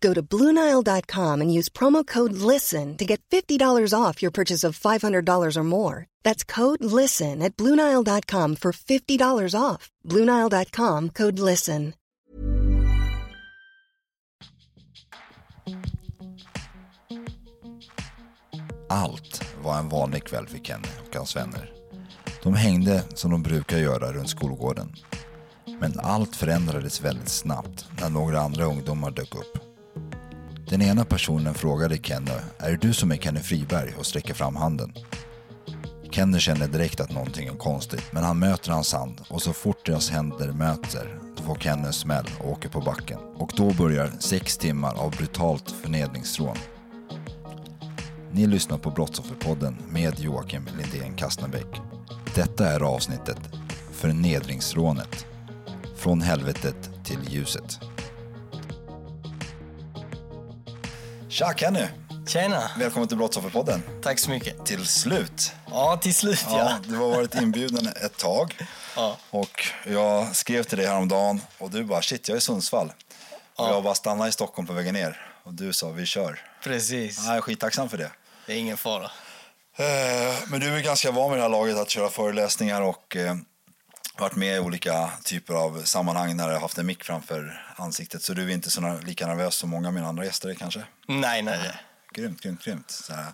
Go to BlueNile.com and use promo code LISTEN to get $50 off your purchase of $500 or more. That's code LISTEN at BlueNile.com for $50 off. BlueNile.com code LISTEN. Allt var en vanlig kväll för Kenny och hans vänner. De hängde som de brukar göra runt skolgården. Men allt förändrades väldigt snabbt när några andra ungdomar dök upp. Den ena personen frågade Kenny, är det du som är Kenny Friberg? och sträcker fram handen. Kenny känner direkt att någonting är konstigt, men han möter hans hand och så fort deras händer möter då får Kenny en smäll och åker på backen. Och då börjar sex timmar av brutalt förnedringsrån. Ni lyssnar på Brottsofferpodden med Joakim Lindén Kastnebäck. Detta är avsnittet Förnedringsrånet. Från helvetet till ljuset. Tja Kenny! Tjena! Välkommen till Brottsofferpodden. Tack så mycket. Till slut. Ja, till slut ja. Ja, du har varit inbjuden ett tag. Ja. Och jag skrev till dig häromdagen och du bara shit, jag är i Sundsvall. Och jag bara stannade i Stockholm på vägen ner. Och du sa vi kör. Precis. Ja, jag är skittacksam för det. Det är ingen fara. Eh, Men du är ganska van vid det här laget att köra föreläsningar och eh, varit med i olika typer av sammanhang när jag haft en mick framför ansiktet. Så du är inte så lika nervös som många av mina andra gäster är kanske? Nej, nej. Grymt, grymt, grymt. Så här.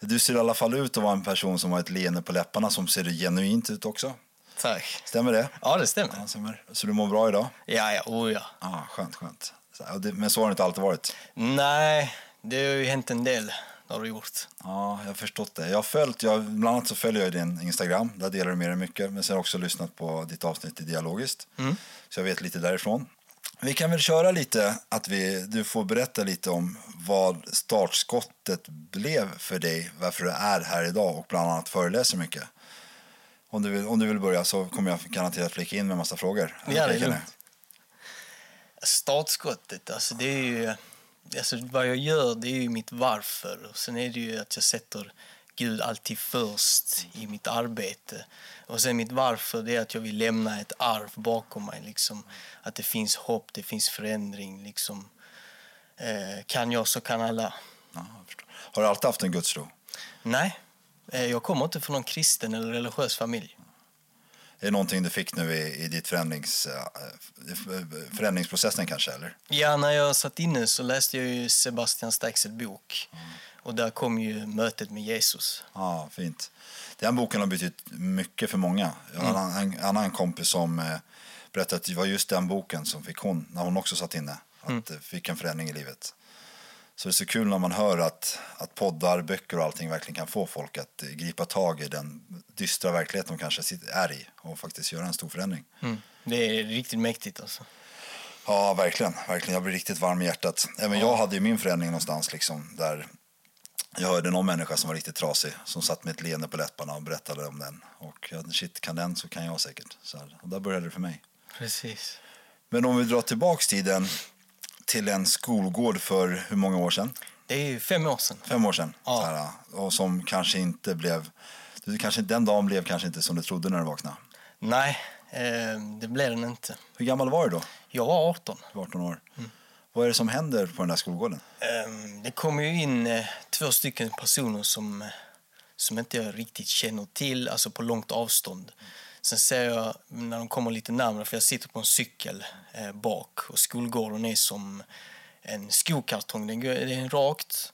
Du ser i alla fall ut att vara en person som har ett leende på läpparna som ser genuint ut också. Tack. Stämmer det? Ja, det stämmer. Ja, stämmer. Så du mår bra idag? Ja, ja, oh ja. Ja, skönt, skönt. Så här, men så har det inte alltid varit. Nej, det har ju hänt en del. Det har det gjort. Ja, jag har förstått det. Jag har följt, jag, bland annat så följer jag din Instagram, där delar du med dig mycket. Men sen har jag också lyssnat på ditt avsnitt i Dialogiskt. Så jag vet lite därifrån. Vi kan väl köra lite, att vi, du får berätta lite om vad startskottet blev för dig, varför du är här idag och bland annat föreläser mycket. Om du vill, om du vill börja så kommer jag garanterat flika in med en massa frågor. Ja, det är lugnt. Startskottet, alltså det är ju... Alltså vad jag gör, det är ju mitt varför. Och sen är det ju att jag sätter Gud alltid först i mitt arbete. Och sen mitt varför, det är att jag vill lämna ett arv bakom mig. Liksom. Att det finns hopp, det finns förändring. Liksom. Eh, kan jag så kan alla. Ja. Har du alltid haft en gudstro? Nej, eh, jag kommer inte från någon kristen eller religiös familj. Är det någonting du fick nu i, i ditt förändrings, eh, förändringsprocessen kanske? Eller? Ja, när jag satt inne så läste jag ju Sebastian Staxels bok. Och där kom ju mötet med Jesus. Ja, fint. Den boken har betytt mycket för många. Jag har en annan, en annan kompis som eh, berättade att det var just den boken som fick hon, när hon också satt inne, att eh, fick en förändring i livet. Så det är så kul när man hör att, att poddar, böcker och allting verkligen kan få folk att eh, gripa tag i den dystra verklighet de kanske är i och faktiskt göra en stor förändring. Mm. Det är riktigt mäktigt alltså. Ja, verkligen. verkligen. Jag blir riktigt varm i hjärtat. Även jag hade ju min förändring någonstans liksom, där jag hörde någon människa som var riktigt trasig som satt med ett leende på läpparna och berättade om den. Och ja, shit, kan den så kan jag säkert. Så här, och där började det för mig. Precis. Men om vi drar tillbaks tiden till en skolgård för hur många år sedan? Det är fem år sedan. Fem år sedan. Ja. Här, och som kanske inte blev... Du, kanske, den dagen blev kanske inte som du trodde när du vaknade. Nej, eh, det blev den inte. Hur gammal var du då? Jag var 18. Du var 18 år. Vad är det som händer på den där skolgården? Eh, det kom ju in eh, två stycken personer som, eh, som inte jag riktigt känner till, alltså på långt avstånd. Sen ser jag när de kommer lite närmare, för jag sitter på en cykel eh, bak och skolgården är som en skokartong. Den går, det är rakt.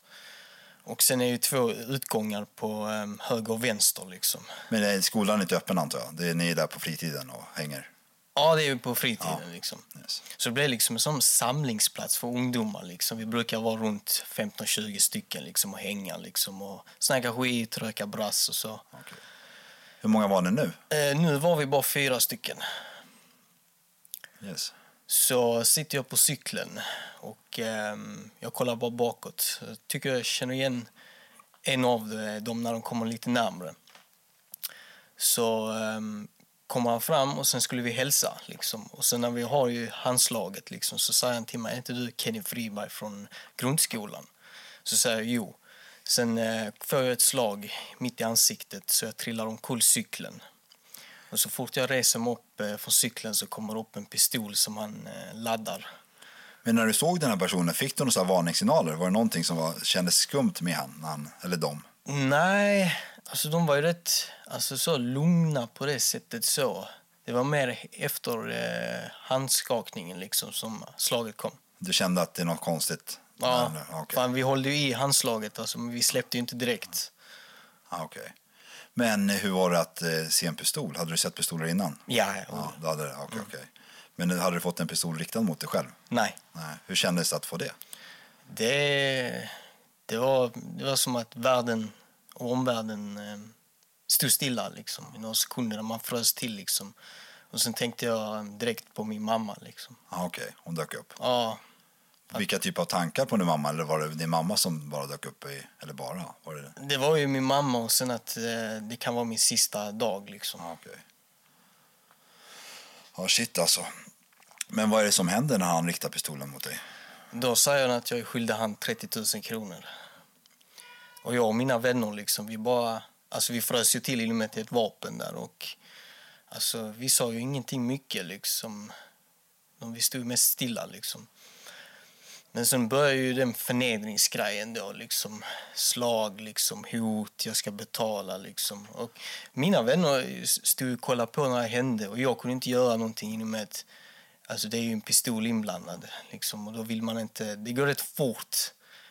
Och sen är det två utgångar på eh, höger och vänster liksom. Men är skolan inte öppen antar jag? Det är ni är där på fritiden och hänger? Ja, det är på fritiden. Liksom. Yes. Så det blev liksom en sån samlingsplats för ungdomar. Liksom. Vi brukar vara runt 15-20 stycken liksom, och hänga liksom, och snacka skit, röka brass och så. Okej. Hur många var ni nu? Eh, nu var vi bara fyra stycken. Yes. Så sitter jag på cykeln och ehm, jag kollar bara bakåt. Jag tycker jag känner igen en av dem när de kommer lite närmre. Så ehm, kommer han fram och sen skulle vi hälsa. Liksom. Och sen när vi har ju handslaget liksom, så säger han till mig, är inte du Kenny Friberg från grundskolan? Så säger jag jo. Sen eh, får jag ett slag mitt i ansiktet så jag trillar omkull cykeln. Och så fort jag reser mig upp eh, från cykeln så kommer upp en pistol som han eh, laddar. Men när du såg den här personen, fick du några varningssignaler? Var det någonting som var, kändes skumt med han, han eller dem? Nej, alltså de var ju rätt alltså, så lugna på det sättet. så. Det var mer efter eh, handskakningen liksom som slaget kom. Du kände att det är något konstigt? Ja, Nej, okej. fan, vi höll ju i handslaget, alltså, men vi släppte ju inte direkt. Ja, okej. Men hur var det att eh, se en pistol? Hade du sett pistoler innan? Ja, Ja, du hade det. Okej, okej. Men hade du fått en pistol riktad mot dig själv? nej. Nej. Hur kändes det att få det? Det, det, var, det var som att världen och omvärlden eh, stod stilla liksom, i några sekunder. Man frös till. Liksom. Och sen tänkte jag direkt på min mamma. Liksom. Ja, okej. Hon dök upp. Ja, Vilka typer av tankar på din mamma? Eller var det din mamma som bara dök upp? I, eller bara? Var det det? det var ju min mamma och sen att eh, det kan vara min sista dag. Liksom. Ja, okej. Ja, shit alltså. Men vad är det som händer när han riktar pistolen mot dig? Då säger han att jag är skyldig han 30 000 kronor. Och jag och mina vänner, liksom, vi bara... Alltså vi frös ju till i och med till ett vapen där och... Alltså vi sa ju ingenting mycket liksom. De- Vi stod mest stilla liksom. Men sen började ju den förnedringsgrejen då liksom. Slag, liksom, hot, jag ska betala liksom. Och mina vänner stod och kollade på när det hände och jag kunde inte göra någonting inom ett... Alltså det är ju en pistol inblandad liksom, och då vill man inte... Det går rätt fort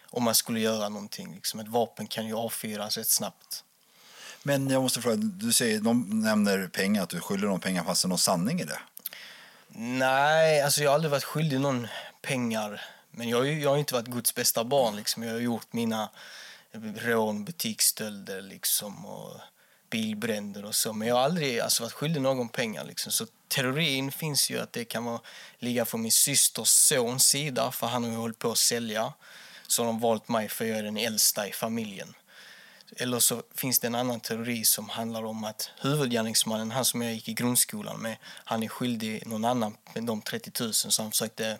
om man skulle göra någonting. Liksom. Ett vapen kan ju avfyras rätt snabbt. Men jag måste fråga, du säger, de nämner pengar, att du skyller dem pengar, fast det någon sanning i det? Nej, alltså jag har aldrig varit skyldig någon pengar. Men jag, jag har inte varit Guds bästa barn. Liksom. Jag har gjort mina rån, butiksstölder liksom, och bilbränder och så. Men jag har aldrig alltså, varit skyldig någon pengar. Liksom. Så teorin finns ju att det kan vara, ligga från min systers sons sida, för han har ju hållit på att sälja. Så har de valt mig för jag är den äldsta i familjen. Eller så finns det en annan teori som handlar om att huvudgärningsmannen, han som jag gick i grundskolan med, han är skyldig någon annan de 30 000 så han försökte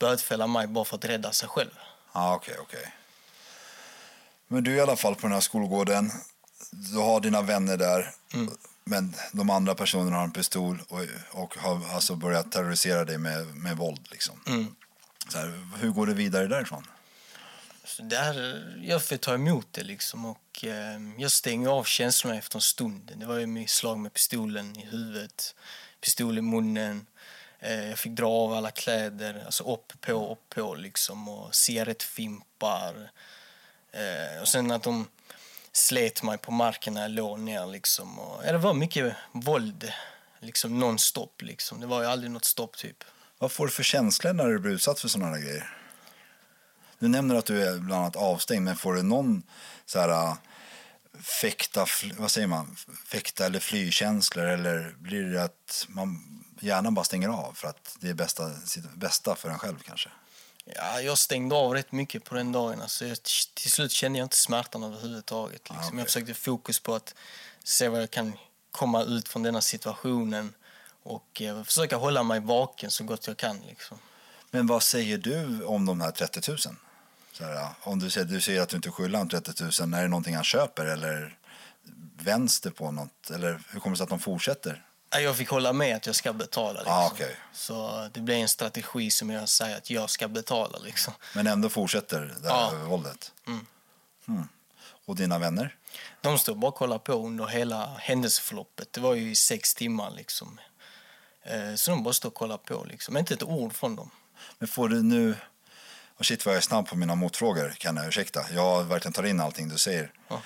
bötfälla mig bara för att rädda sig själv. Ja, okej, okej. Men du är i alla fall på den här skolgården. Du har dina vänner där. Men de andra personerna har en pistol och, och har alltså börjat terrorisera dig med, med våld. Liksom. Så här, hur går det vidare därifrån? Så där, jag får ta emot det liksom och eh, jag stänger av känslorna efter en stund. Det var ju mitt slag med pistolen i huvudet, pistol i munnen. Eh, jag fick dra av alla kläder, alltså upp på, upp på liksom och cigarettfimpar. Eh, och sen att de slet mig på marken när jag låg ner liksom. Och, det var mycket våld, liksom nonstop liksom. Det var ju aldrig något stopp typ. Vad får du för känslor när du blir utsatt för sådana här grejer? Du nämner att du är bland annat avstängd, men får du någon så här äh, fäkta, vad säger man, fäkta eller flykänslor eller blir det att man gärna bara stänger av för att det är bästa, sitt bästa för en själv kanske? Ja, jag stängde av rätt mycket på den dagen. Alltså, jag, till slut kände jag inte smärtan överhuvudtaget. Liksom. Ah, okej. Jag försökte fokus på att se vad jag kan komma ut från denna situationen och eh, försöka hålla mig vaken så gott jag kan. Liksom. Men vad säger du om de här 30 000? Så här, om du säger, du säger att du inte skyller honom 30 000, är det någonting han köper eller vänds det på något? Eller hur kommer det sig att de fortsätter? Ja, Jag fick hålla med att jag ska betala. Liksom. Ah, okej. Så det blir en strategi som jag säger att jag ska betala. Liksom. Men ändå fortsätter det här Ja. våldet? Mm. Och dina vänner? De stod bara och kollade på under hela händelseförloppet. Det var ju i sex timmar. Liksom. Eh, Så de bara stod och kollade på. Liksom. Inte ett ord från dem. Men får du nu... Oh shit vad jag är snabb på mina motfrågor, kan jag ursäkta. Jag verkligen tar in allting du säger. Ja.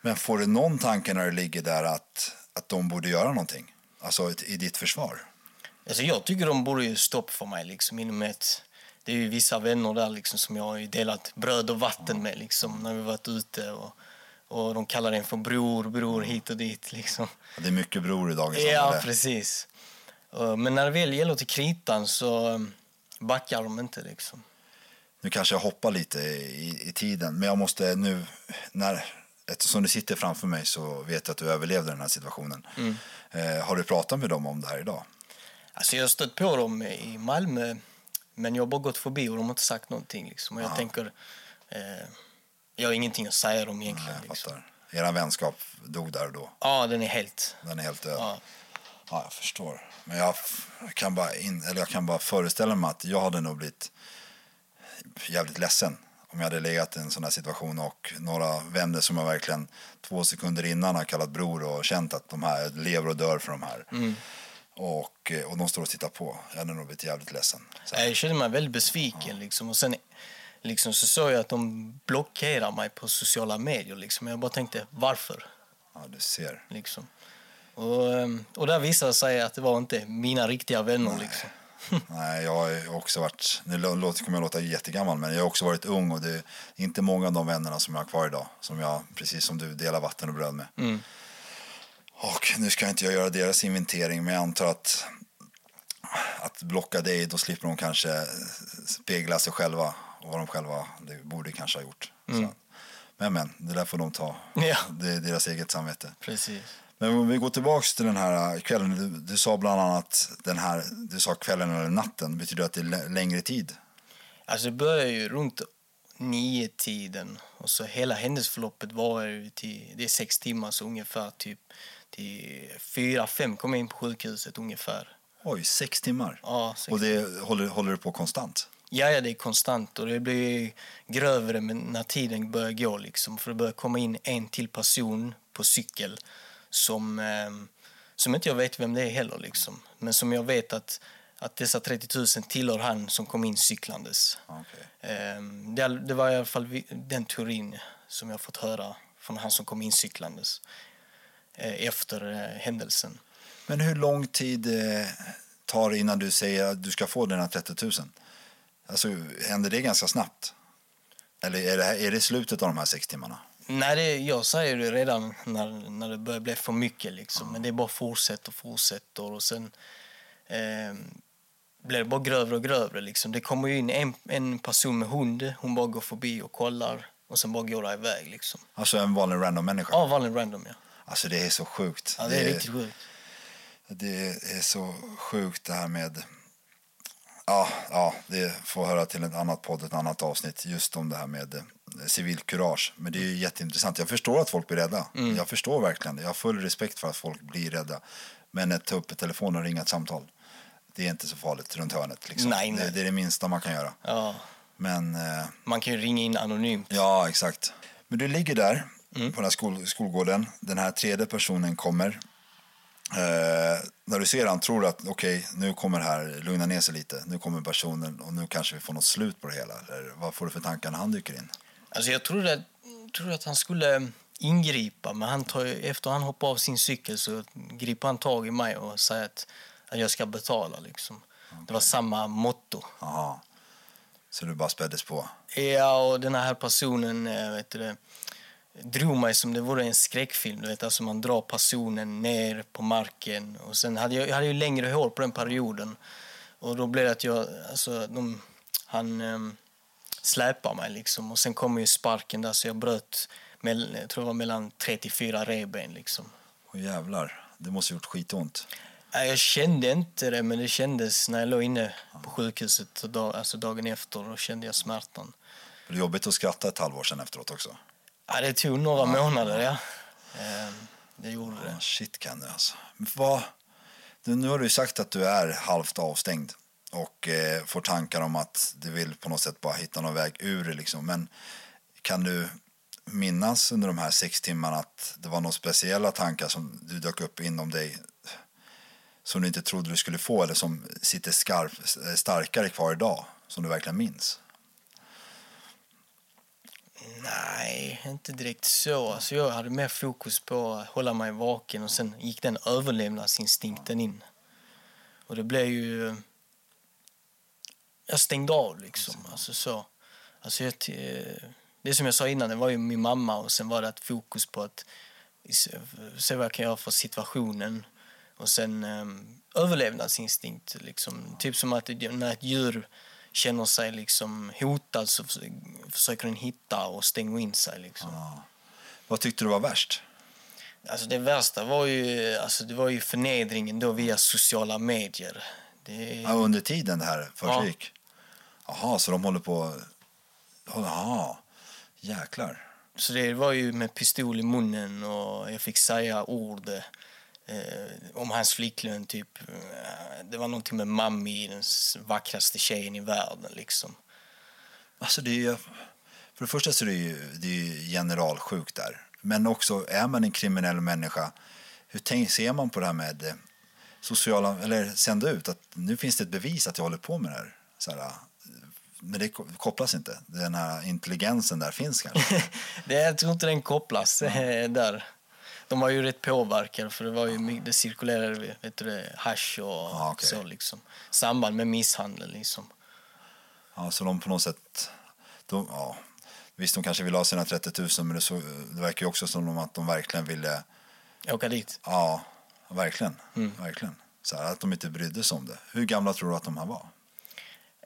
Men får du någon tanke när du ligger där att, att de borde göra någonting? Alltså i ditt försvar? Alltså jag tycker de borde ju stopp för mig liksom inom ett... Det är ju vissa vänner där liksom som jag har delat bröd och vatten med liksom när vi varit ute och, och de kallar en för bror, bror hit och dit liksom. Det är mycket bror i dagens Ja, samhälle. precis. Uh, Men när det väl gäller till kritan så um, backar de inte liksom. Nu kanske jag hoppar lite i, i tiden, men jag måste nu, när, eftersom du sitter framför mig så vet jag att du överlevde den här situationen. Mm. Eh, har du pratat med dem om det här idag? Alltså jag har stött på dem i Malmö men jag har bara gått förbi och de har inte sagt någonting liksom. Och jag tänker, eh, jag har ingenting att säga dem egentligen. Jag liksom. fattar. Er vänskap dog där och då. Ja, den är helt... Den är helt död. Ja. Ja, jag förstår. Men jag kan, bara in, eller jag kan bara föreställa mig att jag hade nog blivit jävligt ledsen om jag hade legat i en sån här situation och några vänner som jag verkligen två sekunder innan har kallat bror och känt att de här lever och dör för de här. Och, eh, och de står och tittar på. Jag hade nog blivit jävligt ledsen. Så, Jag kände mig väldigt besviken. Liksom. Och sen liksom, så såg jag att de blockerar mig på sociala medier. Liksom. Jag bara tänkte, varför? ja, du ser. Liksom. Och, ehm, och där visade det sig att det var inte mina riktiga vänner. Liksom. Nej, jag har också varit, nu låter, kommer jag låta jättegammal, men jag har också varit ung och det är inte många av de vännerna som jag har kvar idag, som jag, precis som du, delar vatten och bröd med. Och nu ska inte jag göra deras inventering, men jag antar att att blocka dig, då slipper de kanske spegla sig själva och vad de själva det borde kanske ha gjort. Så. Men men, det där får de ta. Ja. Det är deras eget samvete. Precis. Men om vi går tillbaks till den här kvällen. Du, du sa bland annat den här, du sa kvällen eller natten. Betyder det att det är lä- längre tid? Alltså det började ju runt nio tiden och så hela händelseförloppet var ju till, det är sex timmar så ungefär typ till fyra, fem kom jag in på sjukhuset ungefär. Oj, sex timmar. Ja, sex Och det håller, håller du på konstant? Ja, ja, det är konstant och det blir grövre när tiden börjar gå liksom. För det börjar komma in en till person på cykel som, eh, som inte jag vet vem det är heller liksom. Men som jag vet att, att dessa 30 000 tillhör han som kom in cyklandes. Okej. Eh, det, det var i alla fall den teorin som jag fått höra från han som kom in cyklandes eh, efter eh, händelsen. Men hur lång tid tar det innan du säger att du ska få dina 30 000? Alltså, händer det ganska snabbt? Eller är det, här- är det slutet av de här sex timmarna? Nej, det, jag säger det redan när, när det börjar bli för mycket. Liksom. Men det är bara fortsätter och fortsätter. Och sen eh, blir det bara grövre och grövre. Liksom. Det kommer ju in en, en person med hund. Hon bara går förbi och kollar. Och sen bara går det iväg. Liksom. Alltså en vanlig random människa? Ja, vanlig random, ja. Alltså det är så sjukt. ja det är riktigt sjukt. Det är så sjukt det här med... Ja, ja, det får höra till ett annat podd, ett annat avsnitt just om det här med eh, civilkurage. Men det är ju jätteintressant. Jag förstår att folk blir rädda. Jag förstår verkligen. Jag har full respekt för att folk blir rädda. Men att ta upp telefonen och ringa ett samtal, det är inte så farligt runt hörnet. Liksom. Nej, nej. Det, det är det minsta man kan göra. Ja. Men eh, Man kan ju ringa in anonymt. Ja, exakt. Men du ligger där Mm. på den här skol, skolgården. Den här tredje personen kommer. Eh, när du ser han tror du att okej, nu kommer det här lugna ner sig lite. Nu kommer personen och nu kanske vi får något slut på det hela. Eller vad får du för tankar när han dyker in? Alltså jag trodde, att- trodde att han skulle ingripa, men han tar, efter han hoppar av sin cykel så griper han tag i mig och säger att, att jag ska betala. Liksom. Det var samma motto. Aha. Så du bara späddes på. Ja, och den här personen eh, vet du det, drog mig som det vore en skräckfilm. Du vet, alltså man drar personen ner på marken. Och sen hade jag, jag hade ju längre hår på den perioden. Och då blev det att jag, alltså, de, han eh, släpar mig liksom. Och sen kommer ju sparken där så jag bröt, mell, jag tror det var mellan 3 till 4 revben liksom. Åh jävlar, det måste gjort skitont. Jag kände inte det, men det kändes när jag låg inne på sjukhuset alltså dagen efter. Då kände jag smärtan. Det är jobbigt att skratta ett halvår sedan efteråt också. Ja, det tog några månader, ja. Det gjorde det. Ja, shit kan det alltså. Vad, du, nu har du sagt att du är halvt avstängd och eh, får tankar om att du vill på något sätt bara hitta någon väg ur det liksom. Men kan du minnas under de här sex timmarna att det var några speciella tankar som du dök upp inom dig som du inte trodde du skulle få eller som sitter skarp, starkare kvar idag som du verkligen minns? Nej, inte direkt så. Alltså jag hade mer fokus på att hålla mig vaken och sen gick den överlevnadsinstinkten in. Och det blev ju... Jag stängde av liksom. Alltså så. Alltså jag, eh, det som jag sa innan, det var ju min mamma och sen var det ett fokus på att se vad jag kan göra för situationen. Och sen um, överlevnadsinstinkt. Liksom. Typ som att när ett djur känner sig liksom hotad så försöker den hitta och stänga in sig. Liksom. Ah. Vad tyckte du var värst? Alltså det värsta var ju, alltså det var ju förnedringen då via sociala medier. Det... Ja, under tiden det här försiggick? Ja. Jaha, så de håller på... Jaha, jäklar. Så det var ju med pistol i munnen och jag fick säga ord eh, om hans flickvän. Typ, eh, det var någonting med Mami, den vackraste tjejen i världen. Liksom. Alltså det är, för det första så är det ju, det är generalsjukt där. Men också, är man en kriminell människa, hur tänk, ser man på det här med eh, sociala, eller sända ut att nu finns det ett bevis att jag håller på med det här. Så här men det kopplas inte. Den här intelligensen där finns kanske? det, jag tror inte den kopplas där. De var ju rätt påverkade för det var ju det cirkulerade vet du, hash och ah, okay. så liksom. Samband med misshandel liksom. Ja, så de på något sätt, de, ja, visst de kanske ville ha sina 30 000 men det, så, det verkar ju också som att de verkligen ville Åka dit? Ja, verkligen. Mm. verkligen. Så här, att de inte brydde sig om det. Hur gamla tror du att de här var?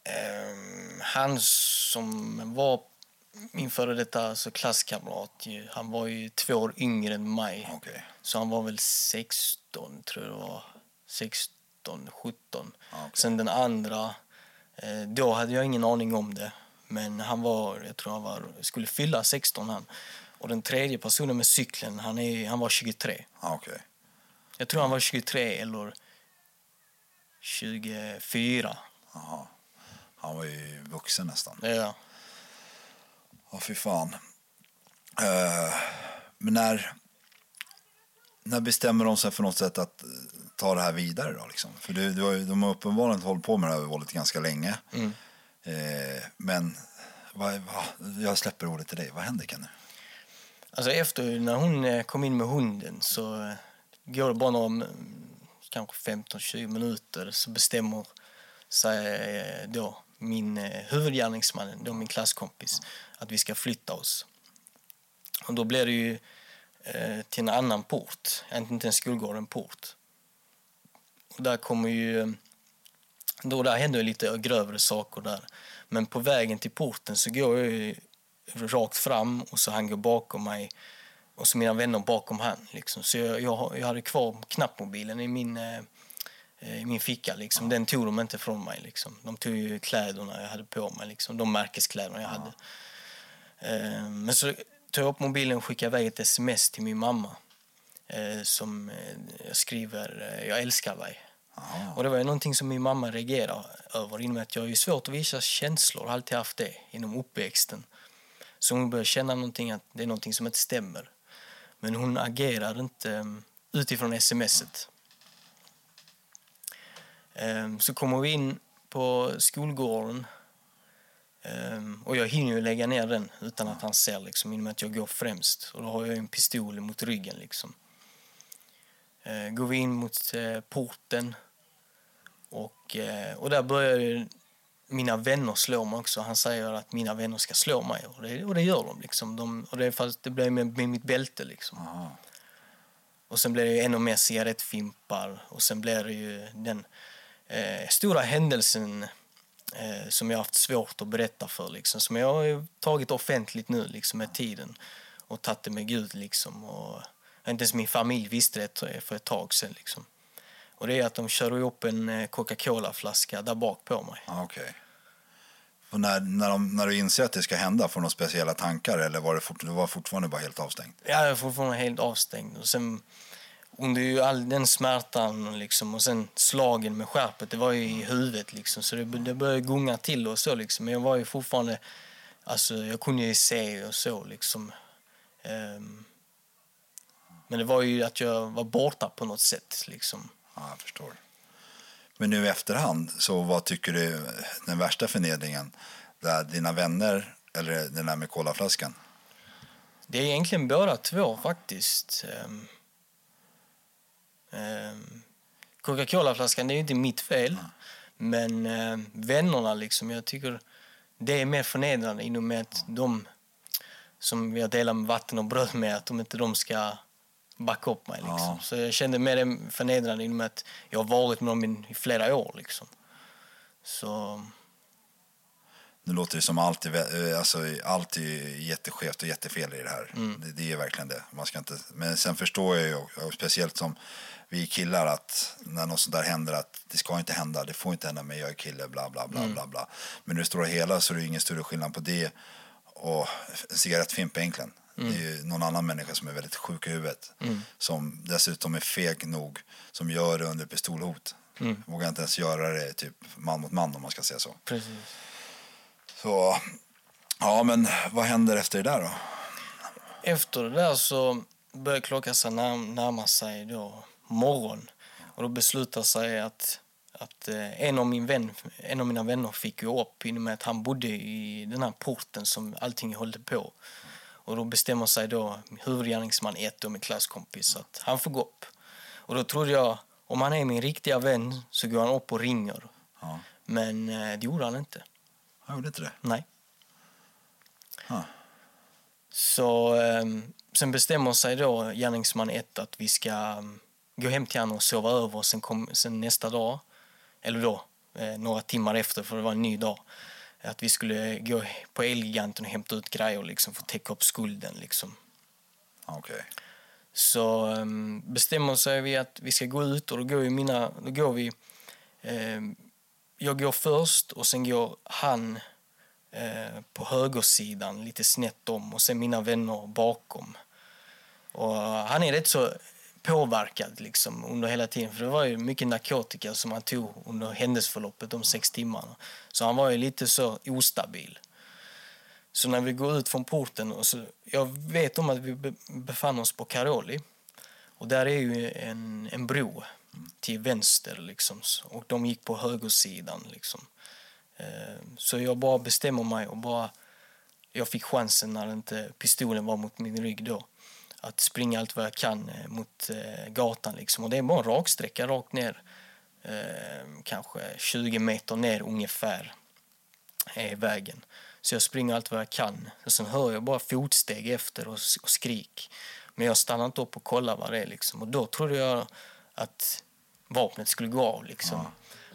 Um, han som var min före detta alltså klasskamrat, han var ju två år yngre än mig. Okay. Så han var väl 16, tror jag det var. 16, 17. Okay. Sen den andra, eh, då hade jag ingen aning om det. Men han var, jag tror han var, skulle fylla 16 han. Och den tredje personen med cykeln, han, är, han var 23. Okay. Jag tror han var 23 eller 24. Aha. Han var ju vuxen nästan. Ja. Ja, fy fan. Uh, men när, när bestämmer de sig för något sätt att eh, ta det här vidare då? Liksom? För du, du har, de har uppenbarligen hållit på med det här våldet ganska länge. Mm. Uh, men vad, vad, jag släpper ordet till dig. Vad händer Kenny? Alltså efter när hon kom in med hunden så går det bara några kanske 15-20 minuter så bestämmer sig då min eh, huvudgärningsman, då min klasskompis, att vi ska flytta oss. Och då blir det ju eh, till en annan port, inte en skolgård, en port. Och där kommer ju... Då där händer lite grövre saker där. Men på vägen till porten så går jag rakt fram och så han går bakom mig och så mina vänner bakom han. Liksom. Så jag, jag, jag hade kvar knappmobilen i min Eh, i min ficka. Liksom. Den tog de inte från mig. Liksom. De tog ju kläderna jag hade på mig, liksom. de märkeskläderna jag hade. Eh, men så tog jag upp mobilen och skickade iväg ett sms till min mamma eh, som jag skriver “Jag älskar dig”. Aha. Och det var ju någonting som min mamma reagerade över i att jag är svårt att visa känslor, har alltid haft det inom uppväxten. Så hon började känna någonting att det är någonting som inte stämmer. Men hon agerar inte utifrån smset. Ehm, så kommer vi in på skolgården ehm, och jag hinner ju lägga ner den utan att han ser liksom, i att jag går främst. Och då har jag en pistol mot ryggen liksom. Ehm, går vi in mot eh, porten och, eh, och där börjar mina vänner slå mig också. Han säger att mina vänner ska slå mig och det, och det gör de. Liksom. de och det, fast det blir med, med mitt bälte liksom. Och sen blir det ännu mer cigarettfimpar och sen blir det ju den eh, stora händelsen eh, som jag haft svårt att berätta för. Liksom, som jag har tagit offentligt nu liksom, med tiden och tagit det med Gud. Liksom, och, inte ens min familj visste det för ett tag sedan. Liksom. Och det är att de kör upp en eh, Coca-Cola-flaska där bak på mig. Ah, okay. Och när, när, de, när du inser att det ska hända, får du några speciella tankar eller var det, fort, det var fortfarande bara helt avstängt? Ja, jag var fortfarande helt avstängd. Och sen under ju all den smärtan liksom, och sen slagen med skärpet, det var ju i huvudet liksom. Så det, det började gunga till och så liksom. Men jag var ju fortfarande, alltså jag kunde ju se och så liksom. Um, men det var ju att jag var borta på något sätt liksom. Ja, jag förstår. Men nu i efterhand, så vad tycker du den värsta förnedringen? Där dina vänner eller den där med kolaflaskan? Det är egentligen båda två faktiskt. Um, Coca-Cola-flaskan, det är ju inte mitt fel. Men eh, vännerna, liksom, jag tycker det är mer förnedrande i och med att de som jag delar med vatten och bröd med, att de inte de ska backa upp mig. Liksom. Ja. Så jag kände mer det förnedrande i och med att jag har varit med dem i, i flera år. Liksom. Så Nu låter det som allt är, eh, alltså, allt är jätteskevt och jättefel i det här. Mm. Det, det är verkligen det. Man ska inte, men sen förstår jag ju, speciellt som vi killar, att när något sånt där händer att det ska inte hända, det får inte hända mig, jag är kille, bla bla bla Mm. bla bla. Men i det stora hela så är det ingen större skillnad på det och en cigarettfimp egentligen. Det är ju någon annan människa som är väldigt sjuk i huvudet. Som dessutom är feg nog, som gör det under pistolhot. Vågar inte ens göra det typ man mot man om man ska säga så. precis. Så, ja men vad händer efter det där då? Efter det där så började klockan sig när, närma sig då morgon. Och då beslutade sig att, att eh, en, av min vän, en av mina vänner fick ju upp i och med att han bodde i den här porten som allting höll på. Och då bestämmer sig då huvudgärningsman 1 och min klasskompis att han får gå upp. Och då trodde jag, om han är min riktiga vän så går han upp och ringer. Ja. Men eh, det gjorde han inte. Jag gjorde inte det. Nej. Ah. Så ehm, sen bestämmer sig då gärningsman 1 att vi ska ehm, gå hem till honom och sova över. Sen, kom, sen nästa dag, eller då eh, några timmar efter, för det var en ny dag, att vi skulle gå på Elgiganten och hämta ut grejer liksom, för att täcka upp skulden. Liksom. Okej. Så um, bestämmer sig vi att vi ska gå ut och då går, mina, då går vi... ehm, jag går först och sen går han eh, på högersidan lite snett om och sen mina vänner bakom. Och han är rätt så påverkad liksom under hela tiden för det var ju mycket narkotika som han tog under händelseförloppet de sex timmarna. Så han var ju lite så ostabil. Så när vi går ut från porten, och så, jag vet om att vi befann oss på Karoli. Och där är ju en, en bro till vänster liksom. Och de gick på högersidan liksom. Eh, så jag bara bestämmer mig och bara... Jag fick chansen när inte pistolen var mot min rygg då. Att springa allt vad jag kan eh, mot eh, gatan liksom. Och det är bara en raksträcka rakt ner. Eh, kanske 20 meter ner ungefär är vägen. Så jag springer allt vad jag kan. Och sen hör jag bara fotsteg efter och, och skrik. Men jag stannar inte upp och kollar vad det är. Liksom. Och då trodde jag att vapnet skulle gå av. Liksom.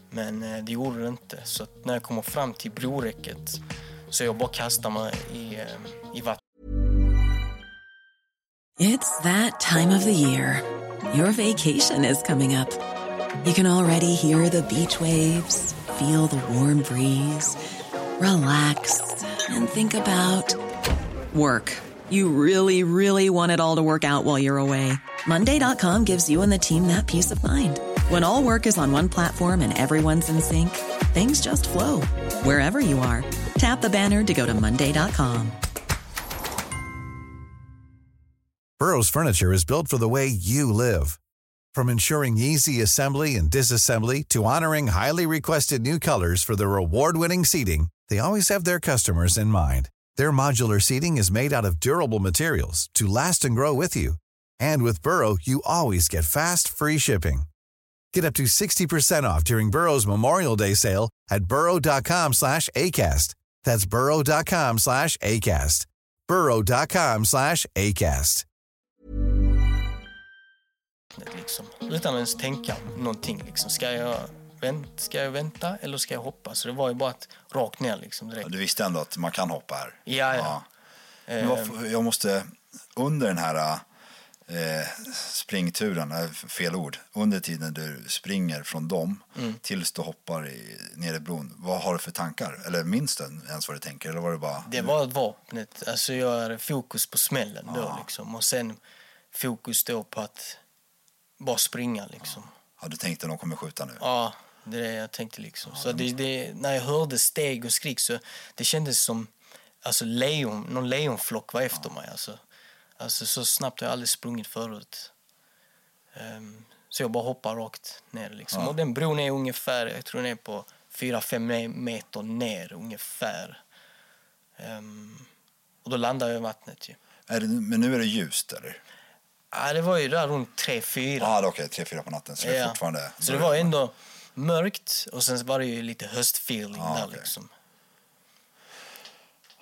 Men eh, det gjorde det inte. Så att när jag kommer fram till broräcket så jag bara kastar mig i, eh, i vattnet. It's that time of the year. Your vacation is coming up. You can already hear the beach waves, feel the warm breeze, relax, and think about work. You really, really want it all to work out while you're away. Monday.com gives you and the team that peace of mind. When all work is on one platform and everyone's in sync, things just flow wherever you are. Tap the banner to go to Monday.com. Burrow's furniture is built for the way you live. From ensuring easy assembly and disassembly to honoring highly requested new colors for their award-winning seating, they always have their customers in mind. Their modular seating is made out of durable materials to last and grow with you. And with Burrow, you always get fast, free shipping. Get up to 60% off during Burrow's Memorial Day sale at burrow.com slash ACAST. That's burrow.com slash ACAST. burrow.com slash ACAST. Liksom. Utan att ens tänka någonting. Liksom. Ska, jag vänt, ska jag vänta eller ska jag hoppa? Så det var ju bara att rakt ner liksom, direkt. Du visste ändå att man kan hoppa här? Ja, ja. Men varför- Jag måste, under den här eh, springturen, fel ord, under tiden du springer från dem Mm. tills du hoppar i, ner i bron, vad har du för tankar? Eller minns du ens vad du tänker? Eller var det bara... Det var vapnet. Alltså jag hade fokus på smällen då liksom. Och sen fokus då på att bara springa liksom. Ja, du tänkte de kommer skjuta nu? Ja, det är det jag tänkte liksom. Så det, det, när jag hörde steg och skrik så det kändes som alltså lejon, någon lejonflock var efter mig. Alltså. Alltså så snabbt har jag aldrig sprungit förut. Ehm, så jag bara hoppar rakt ner liksom. Och den bron är ungefär, jag tror den är på 4-5 meter ner ungefär. Ehm, och då landar jag i vattnet ju. Är det, men nu är det ljust eller? Ja, det var ju där runt tre fyra. Ja, ah, okej, tre, fyra på natten. Så det är fortfarande... Så det var ändå mörkt och sen var det ju lite höstfeeling Ah, där okej. liksom.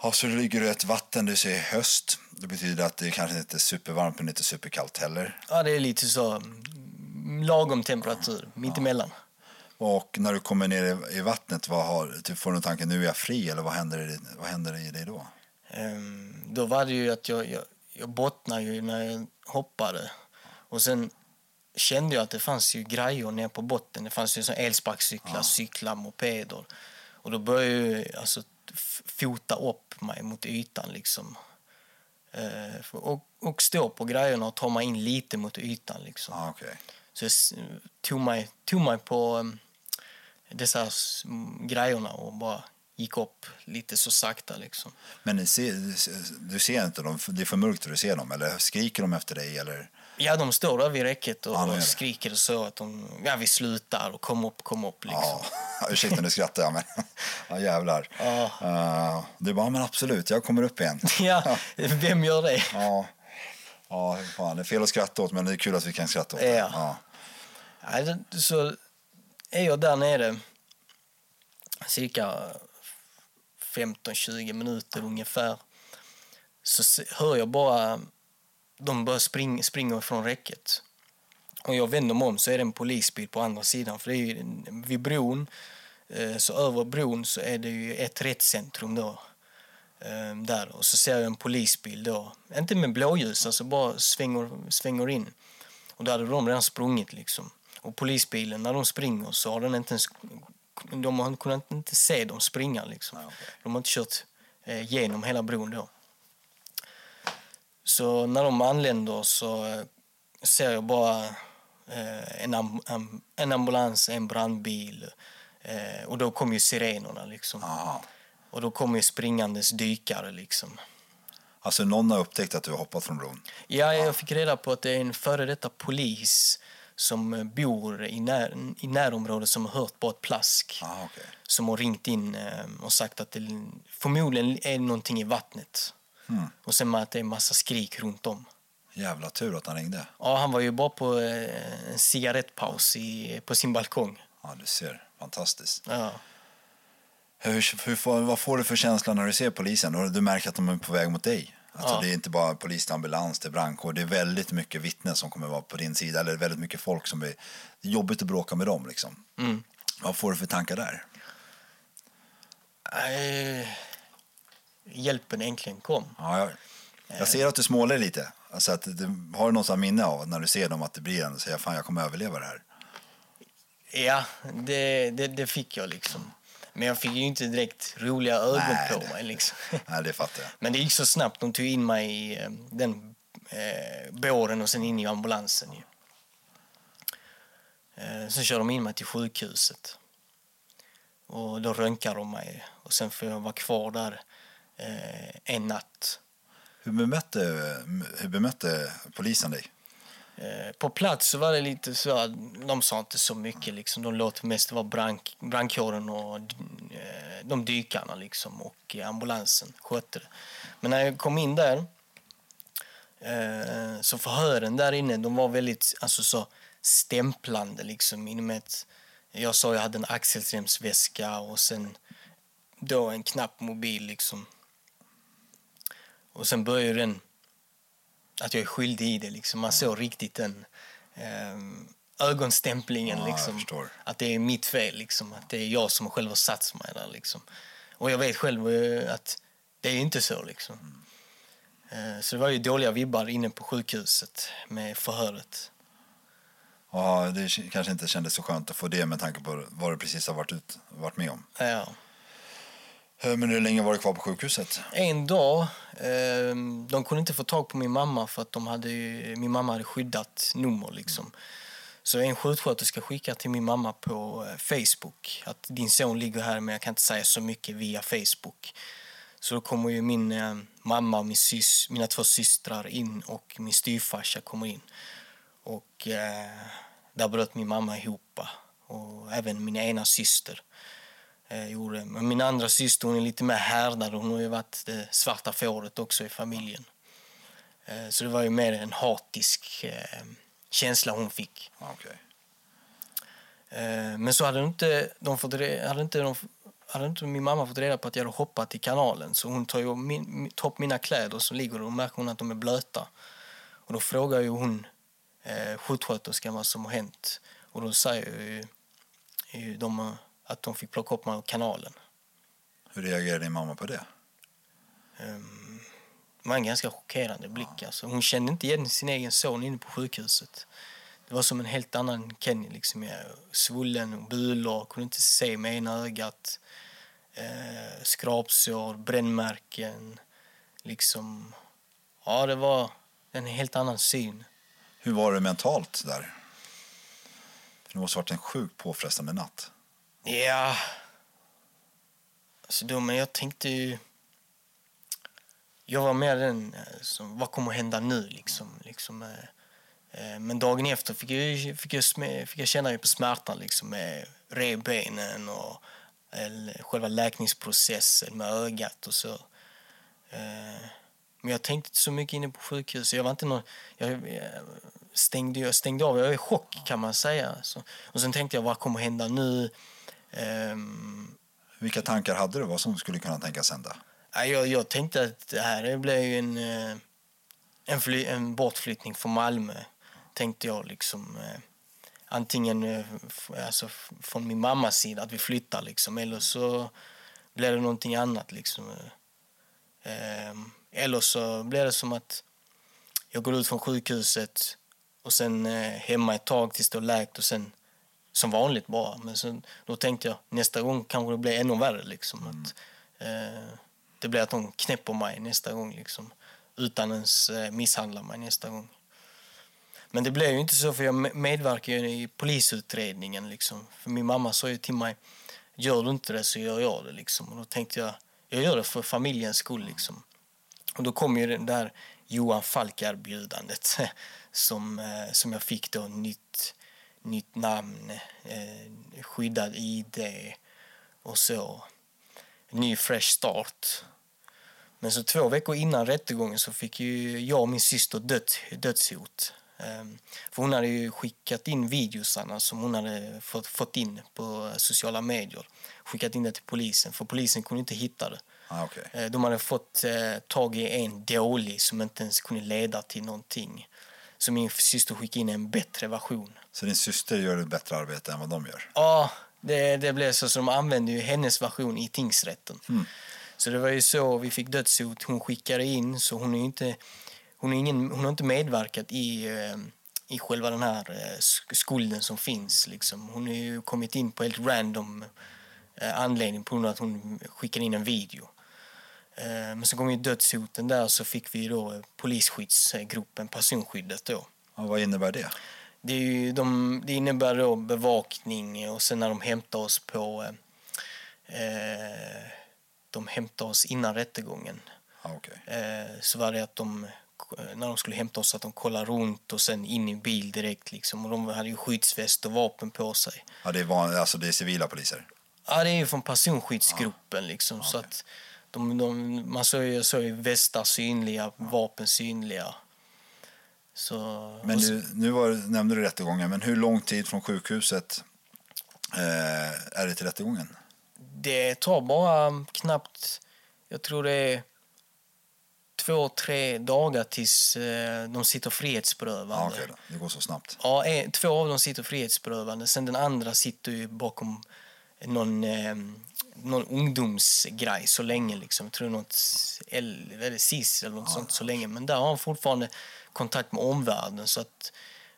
Ja, så det ligger i ett vatten, du säger höst. Det betyder att det kanske inte är supervarmt men inte superkallt heller. Ja, det är lite så mm, lagom temperatur, mittemellan. Och när du kommer ner i, vattnet, vad har, typ får du tanken nu är jag fri eller vad händer i, vad händer i dig då? Ehm, då var det ju att jag, jag, jag bottnade ju när jag hoppade. Och sen kände jag att det fanns ju grejer ner på botten. Det fanns ju elsparkcyklar, cyklar, mopeder. Och då började ju alltså fota upp mig mot ytan liksom. Eh, och, och stå på grejerna och ta mig in lite mot ytan liksom. Ja, okej. Så jag tog mig, tog mig på um, dessa grejerna och bara gick upp lite så sakta liksom. Men ser, du ser inte dem, det är för mörkt att se dem, eller skriker de efter dig? Eller? Ja, de står där vid räcket och, Ja, det. skriker så att de, ja, vi slutar och kom upp, kom upp liksom. Ja, ursäkta nu skrattar jag, men ja, jävlar. Ja. Uh, du bara, men absolut, jag kommer upp igen. Ja, vem gör det? Ja, ja fan, det är fel att skratta åt, men det är kul att vi kan skratta åt det. Ja. Ja. Så är jag där nere cirka 15-20 minuter ungefär så hör jag bara de börjar spring, springa från räcket. Och jag vänder mig om så är det en polisbil på andra sidan. För det är ju vid bron, eh, så över bron så är det ju ett rättscentrum då. eh, Där. Och så ser jag en polisbil då. Inte med blåljus, alltså bara svänger, svänger in. Och då hade de redan sprungit liksom. Och polisbilen, när de springer så har den inte ens... De har kunnat inte se dem springa liksom. De har inte kört eh, genom hela bron då. Så när de anländer så eh, ser jag bara eh, en, am am en ambulans, en brandbil eh, och då kommer ju sirenerna liksom. Aha. Och då kommer ju springandes dykare liksom. Alltså någon har upptäckt att du har hoppat från bron? Ja, jag fick reda på att det är en före detta polis som bor i, när, i närområdet som har hört på ett plask. Ah, okej. Som har ringt in och sagt att det förmodligen är någonting i vattnet. Hmm. Och sen att det är massa skrik runt om. Jävla tur att han ringde. Ja, han var ju bara på eh, en cigarettpaus i, på sin balkong. Ja, du ser. Fantastiskt. Ja. Hur, hur, vad får du för känsla när du ser polisen du märker att de är på väg mot dig? Alltså Ja. Det är inte bara polis, ambulans, det är brandkår. Det är väldigt mycket vittnen som kommer vara på din sida. Eller väldigt mycket folk som blir... Det är jobbigt att bråka med dem. Liksom. Mm. Vad får du för tankar där? Eh, hjälpen äntligen kom. Ja, jag, jag ser att du småler lite. Alltså att du, har du något minne av när du ser dem att det blir en och säger fan jag kommer överleva det här? Ja, det, det, det fick jag liksom. Men jag fick ju inte direkt roliga ögon Nej, på det- mig. Liksom. Nej, det fattar jag. Men det gick så snabbt. De tog in mig i eh, den eh, båren och sen in i ambulansen. Ju. Eh, sen kör de in mig till sjukhuset. Och då röntgar de mig. Och sen får jag vara kvar där eh, en natt. Hur bemötte, hur bemötte polisen dig? Eh, På plats så var det lite så att de sa inte så mycket. Liksom. De låt mest vara brand, brandkåren och eh, de dykarna liksom, och ambulansen skötte det. Men när jag kom in där eh, så förhören där inne de var väldigt alltså, så stämplande. Liksom, inom ett, jag sa jag hade en axelremsväska och sen då en knappmobil. Liksom. Och sen började den att jag är skyldig i det. Liksom. Man såg riktigt den eh, ögonstämplingen. Ja, liksom. Att det är mitt fel. Liksom. Att det är jag som själv har satt mig där. Liksom. Och jag vet själv eh, att det är inte så. Liksom. Eh, så det var ju dåliga vibbar inne på sjukhuset med förhöret. Ja, det kanske inte kändes så skönt att få det med tanke på vad du precis har varit, ut, varit med om. Ja. Eh, men hur länge var du kvar på sjukhuset? En dag, eh, de kunde inte få tag på min mamma för att de hade, min mamma hade skyddat nummer. Liksom. Så en sjuksköterska skickade till min mamma på eh, Facebook att din son ligger här men jag kan inte säga så mycket via Facebook. Så då kommer ju min eh, mamma och min sys, mina två systrar in och min styvfarsa kommer in. Och eh, där bröt min mamma ihop och även min ena syster eh, gjorde. Men min andra syster hon är lite mer härdad. Hon har ju varit det svarta fåret också i familjen. Eh, så det var ju mer en hatisk eh, känsla hon fick. Okej. Eh, men så hade inte, de fått, hade, inte de, hade inte min mamma fått reda på att jag hade hoppat i kanalen. Så hon tar ju min, tar upp mina kläder som ligger och märker hon att de är blöta. Och då frågar ju hon eh, sjuksköterskan vad som har hänt. Och då säger ju, ju de att de fick plocka upp mig ur kanalen. Hur reagerade din mamma på det? Det var en ganska chockerande blick. Alltså. Hon kände inte igen sin egen son inne på sjukhuset. Det var som en helt annan Kenny. Liksom. Jag svullen och bulor, kunde inte se med ena ögat. Eh, skrapsår, brännmärken. Liksom. Ja, det var en helt annan syn. Hur var det mentalt där? För det måste ha varit en sjukt påfrestande natt. Ja... Alltså då, men jag tänkte ju... Jag var mer den eh, som, vad kommer att hända nu liksom? liksom eh, eh, men dagen efter fick jag, fick jag, fick jag känna på smärtan liksom med revbenen och eller, själva läkningsprocessen med ögat och så. Eh, Men jag tänkte inte så mycket inne på sjukhuset. Jag var inte någon, jag, jag stängde, jag stängde av. Jag var i chock kan man säga. Så, och sen tänkte jag, vad kommer att hända nu? Ehm, Vilka tankar hade du? Vad som skulle kunna tänkas hända? Jag, jag tänkte att det här blev ju en, eh, en, fly, en bortflyttning från Malmö. Tänkte jag liksom. Eh, antingen eh, alltså, från min mammas sida, att vi flyttar liksom. Eller så blir det någonting annat liksom. eh. Ehm, eller så blir det som att jag går ut från sjukhuset och sen eh, hemma ett tag tills det har läkt och sen som vanligt bara. Men sen, då tänkte jag nästa gång kanske det blir ännu värre. Liksom, att, eh, det blir att de knäpper mig nästa gång liksom, utan ens eh, misshandla mig nästa gång. Men det blev ju inte så för jag me- medverkar ju i polisutredningen. Liksom. För min mamma sa ju till mig, gör du inte det så gör jag det. Liksom. Och då tänkte jag, jag gör det för familjens skull. Liksom. Och då kom ju det där Johan Falk-erbjudandet som, eh, som jag fick då, nytt, nytt namn, eh, skyddad ID och så. Ny fresh start. Men så två veckor innan rättegången så fick ju jag och min syster död, dödshot. Ehm, För hon hade ju skickat in videosarna som hon hade fått, fått in på sociala medier. Skickat in det till polisen, för polisen kunde inte hitta det. Ah, okej. Eh, De hade fått eh, tag i en dålig som inte ens kunde leda till någonting. Så min syster skickade in en bättre version. Så din syster gör ett bättre arbete än vad de gör? Ja, det, det blev så. Så de använde ju hennes version i tingsrätten. Så det var ju så vi fick dödshot. Hon skickade in, så hon är inte, hon är ingen, hon har inte medverkat i, eh, i själva den här eh, sk- skulden som finns. Liksom. Hon har ju kommit in på helt random eh, anledning på grund av att hon skickade in en video. Eh, Men så kom ju dödshoten där så fick vi då eh, polisskyddsgruppen, personskyddet då. Ja, vad innebär det? Det, är ju, de, det innebär då bevakning och sen när de hämtar oss på... Eh, eh, de hämtar oss innan rättegången. Ah, okej. Eh, så var det att de, när de skulle hämta oss, att de kollade runt och sen in i bil direkt. Liksom. Och de hade ju skyddsväst och vapen på sig. Ja, det, är van, alltså, det är civila poliser? Ja, det är ju från personskyddsgruppen liksom. Så att de, de, man såg ju, såg ju västar synliga, vapen synliga. Så, Men så- nu, var, nämnde du rättegången, men hur lång tid från sjukhuset eh, är det till rättegången? Det tar bara knappt, jag tror det är två, tre dagar tills eh, de sitter frihetsberövande. Ja, då. Det går så snabbt. Ja, en, två av dem sitter frihetsberövande. Sen den andra sitter ju bakom någon, eh, någon ungdomsgrej så länge. Liksom. Jag tror något L- eller SIS eller något sånt så länge. Men där har han fortfarande kontakt med omvärlden. Så att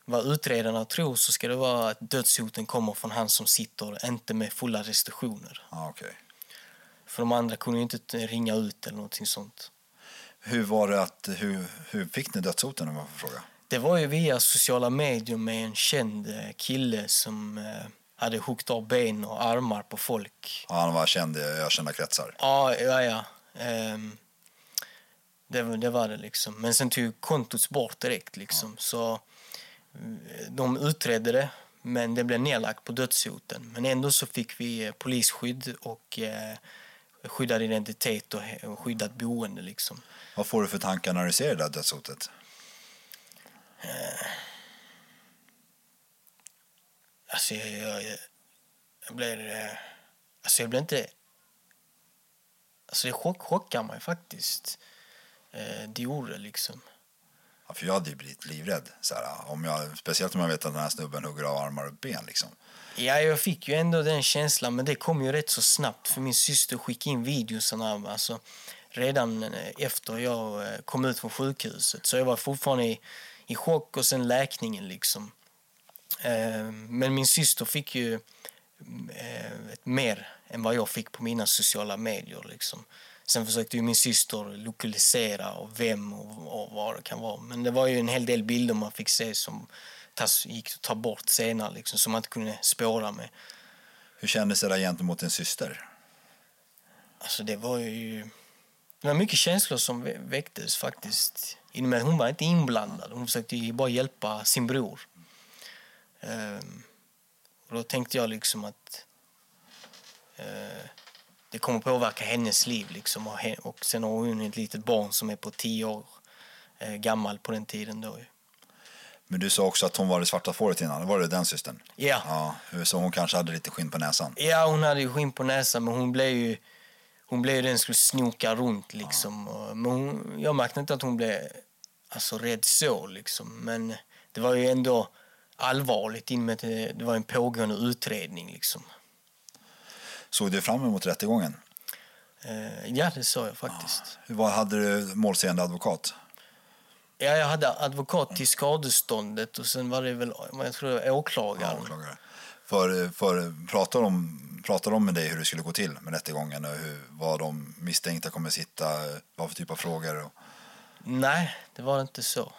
vad utredarna tror så ska det vara att dödshoten kommer från han som sitter, inte med fulla restriktioner. Ja, okej. För de andra kunde ju inte ringa ut eller någonting sånt. Hur var det att, hur, hur fick ni dödshoten om jag får fråga? Det var ju via sociala medier med en känd eh, kille som eh, hade huggit av ben och armar på folk. Ja, han var känd i ökända kretsar. Ja, ja, ja. Ehm, det, var- det var det liksom. Men sen tog kontot bort direkt liksom. Så eh, de utredde det, men det blev nedlagt på dödshoten. Men ändå så fick vi eh, polisskydd och eh, skyddad identitet och skyddat boende. Liksom. Vad får du för tankar när du ser det där dödshotet? Alltså, jag, jag, jag, jag blir... eh, Alltså, jag blir inte... Alltså, det chock, chockar mig faktiskt. Eh, det gjorde liksom. Ja, för jag hade ju blivit livrädd. Så här, om jag, speciellt om jag vet att den här snubben hugger av armar och ben. Liksom. Ja, jag fick ju ändå den känslan, men det kom ju rätt så snabbt. För min syster skickade in videosarna alltså, redan eh, efter jag eh, kom ut från sjukhuset. Så jag var fortfarande i, i chock och sen läkningen liksom. Eh, Men min syster fick ju eh, mer än vad jag fick på mina sociala medier. Liksom. Sen försökte ju min syster lokalisera och vem och, och vad det kan vara. Men det var ju en hel del bilder man fick se som tas, gick att ta bort senare, liksom, som man inte kunde spåra med. Hur kändes det där gentemot din syster? Alltså det var ju... Det var mycket känslor som vä- väcktes faktiskt. Hon var inte inblandad. Hon försökte bara hjälpa sin bror. Ehm, och då tänkte jag liksom att eh, det kommer påverka hennes liv. Liksom. Och, sen har hon ett litet barn som är på tio år eh, gammal på den tiden. Då. Men du sa också att hon var det svarta fåret innan. Var det den systern? Ja. ja. Så hon kanske hade lite skinn på näsan? Ja, hon hade ju skinn på näsan, men hon blev ju... Hon blev ju den som skulle snoka runt liksom. Och- Men hon, jag märkte inte att hon blev alltså, rädd så liksom. Men det var ju ändå allvarligt i och med att det, var en pågående utredning liksom. Såg du fram emot rättegången? Eh, ja, det sa jag faktiskt. Hur var, hade du målsägande advokat? Ja, jag hade advokat till skadeståndet och sen var det väl jag tror det var åklagaren. Åklagare. För, för, pratar, de, pratar de med dig hur det skulle gå till med rättegången och hur, vad de misstänkta kommer sitta, vad för typ av frågor? Och, Nej, det var inte så.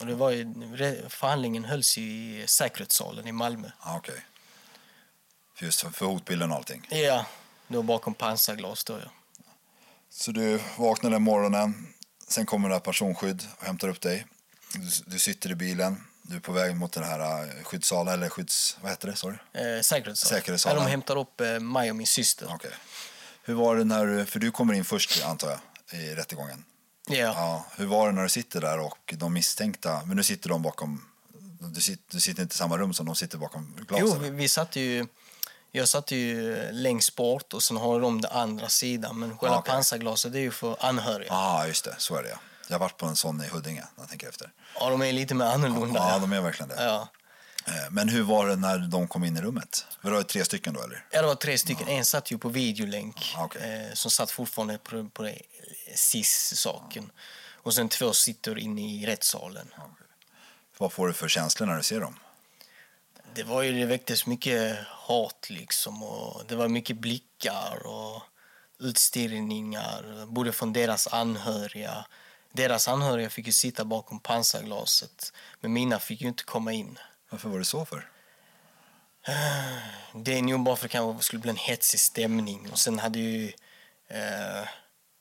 Och det var ju, förhandlingen hölls i säkerhetssalen i Malmö. ah. För Just för, för hotbilden och allting. Ja, då bakom pansarglas då ja. Så du vaknar den morgonen, sen kommer det här personskydd och hämtar upp dig. Du, du sitter i bilen, du är på väg mot den här eh, skyddssalen, eller skydds... Vad heter det? Sorry. Eh, säkerhetssalen. Säkerhetssalen. Ja, de hämtar upp eh, mig och min syster. Okej. Hur var det när du, för du kommer in först antar jag, i rättegången? Ja. Ja, hur var det när du sitter där och de misstänkta, men nu sitter de bakom, du sitter, du sitter inte i samma rum som de sitter bakom glasen? Jo, vi, vi satt ju... Jag satt ju längst bort och sen har de den andra sidan. Men själva Ah, okej. pansarglaset är ju för anhöriga. Ja, ah, just det, så är det ja. Jag har varit på en sån i Huddinge, när jag tänker efter. Ja, de är lite mer annorlunda. Ja, de är verkligen det. ja. Eh, Men hur var det när de kom in i rummet? Var det tre stycken då eller? Ja, det var tre stycken. En satt ju på videolänk Ah, okej. eh, som satt fortfarande på, på SIS-saken. Och sen två sitter inne i rättssalen. Vad får du för känslor när du ser dem? Det var ju, det väcktes mycket hat liksom och det var mycket blickar och utstirrningar, både från deras anhöriga. Deras anhöriga fick ju sitta bakom pansarglaset, men mina fick ju inte komma in. Varför var det så för? Det är nog bara för att det skulle bli en hetsig stämning. Och sen hade ju eh,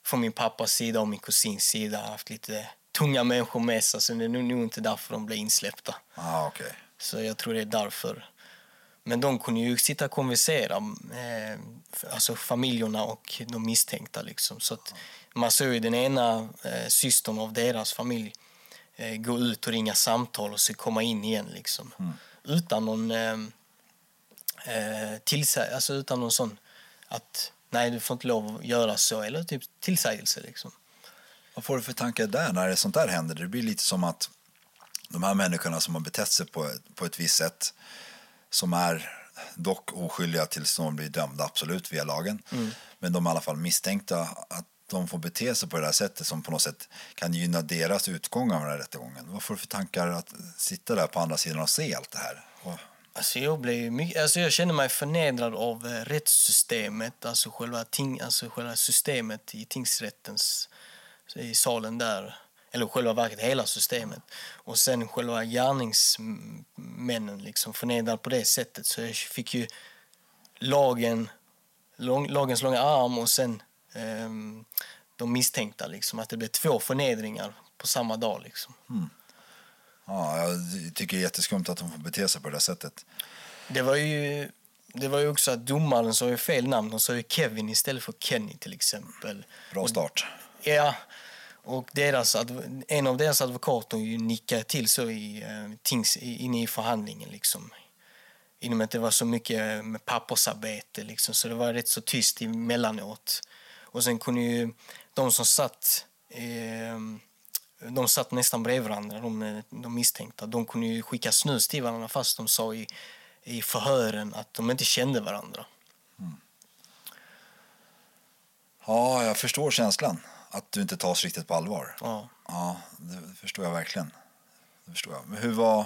från min pappas sida och min kusins sida haft lite tunga människor med sig, så det är nog inte därför de blev insläppta. Ah, okej. Så jag tror det är därför. Men de kunde ju sitta och konversera, eh, alltså familjerna och de misstänkta. Liksom. Så att man såg ju den ena eh, systern av deras familj eh, gå ut och ringa samtal och så komma in igen. Liksom. Utan någon eh, eh, tillsä- alltså utan någon sån att nej, du får inte lov att göra så, eller typ tillsägelse. Liksom. Vad får du för tankar där när det sånt där händer? Det blir lite som att de här människorna som har betett sig på, på ett visst sätt som är dock oskyldiga tills de blir dömda absolut via lagen. Men de är i alla fall misstänkta att de får bete sig på det här sättet som på något sätt kan gynna deras utgång av den här rättegången. Vad får du för tankar att sitta där på andra sidan och se allt det här? Och, Alltså jag, blev mycket, alltså jag känner mig förnedrad av eh, rättssystemet, alltså själva, ting, alltså själva systemet i tingsrättens i salen där. Eller själva verket, hela systemet. Och sen själva gärningsmännen liksom förnedrad på det sättet. Så jag fick ju lagen, lång, lagens långa arm och sen de misstänkta. Liksom, att det blev två förnedringar på samma dag. Liksom. ja, jag tycker det är jätteskumt att de får bete sig på det sättet. Det var ju det var ju också att domaren sa ju fel namn. De sa ju Kevin istället för Kenny till exempel. Bra start. Ja, och deras, en av deras advokater ju nickade till så i, eh, tings, i, inne i förhandlingen. Liksom. Inom att det var så mycket med pappersarbete, liksom, så det var rätt så tyst emellanåt. Och sen kunde ju de som satt eh, de satt nästan bredvid varandra, de, de misstänkta. De kunde ju skicka snus till varandra fast de sa i, i förhören att de inte kände varandra. Ja, jag förstår känslan. Att du inte tas riktigt på allvar. Ja. Ja, det förstår jag verkligen. Det förstår jag. Men hur var...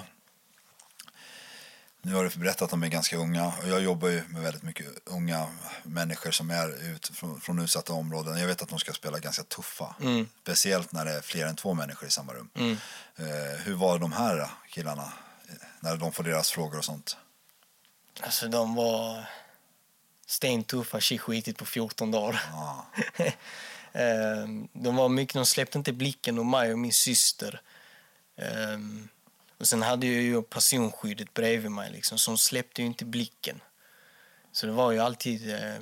Nu har du berättat att de är ganska unga och jag jobbar ju med väldigt mycket unga människor som är ut från, från utsatta områden. Jag vet att de ska spela ganska tuffa. Speciellt när det är fler än två människor i samma rum. Eh, hur var de här killarna eh, när de får deras frågor och sånt? Alltså de var stentuffa, skitigt på 14 dagar. Ja. Ehm, de var mycket, de släppte inte blicken om mig och min syster. Ehm, och sen hade jag ju personskyddet bredvid mig liksom, så de släppte ju inte blicken. Så det var ju alltid eh,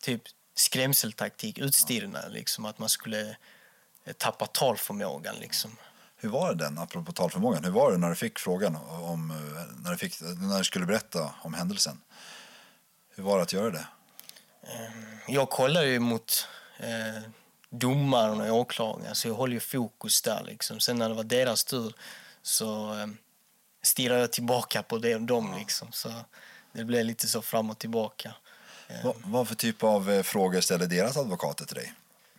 typ skrämseltaktik, utstirrande, liksom, att man skulle eh, tappa talförmågan liksom. Hur var det den, apropå talförmågan, hur var det när du fick frågan om, eh, när du, fick, när du skulle berätta om händelsen? Hur var det att göra det? Jag kollar ju mot eh, domaren och åklagaren, så jag håller ju fokus där. Liksom. Sen när det var deras tur så eh, stirrade jag tillbaka på det, dem. Liksom. Så det blev lite så fram och tillbaka. Vad, vad för typ av eh, frågor ställde deras advokater till dig?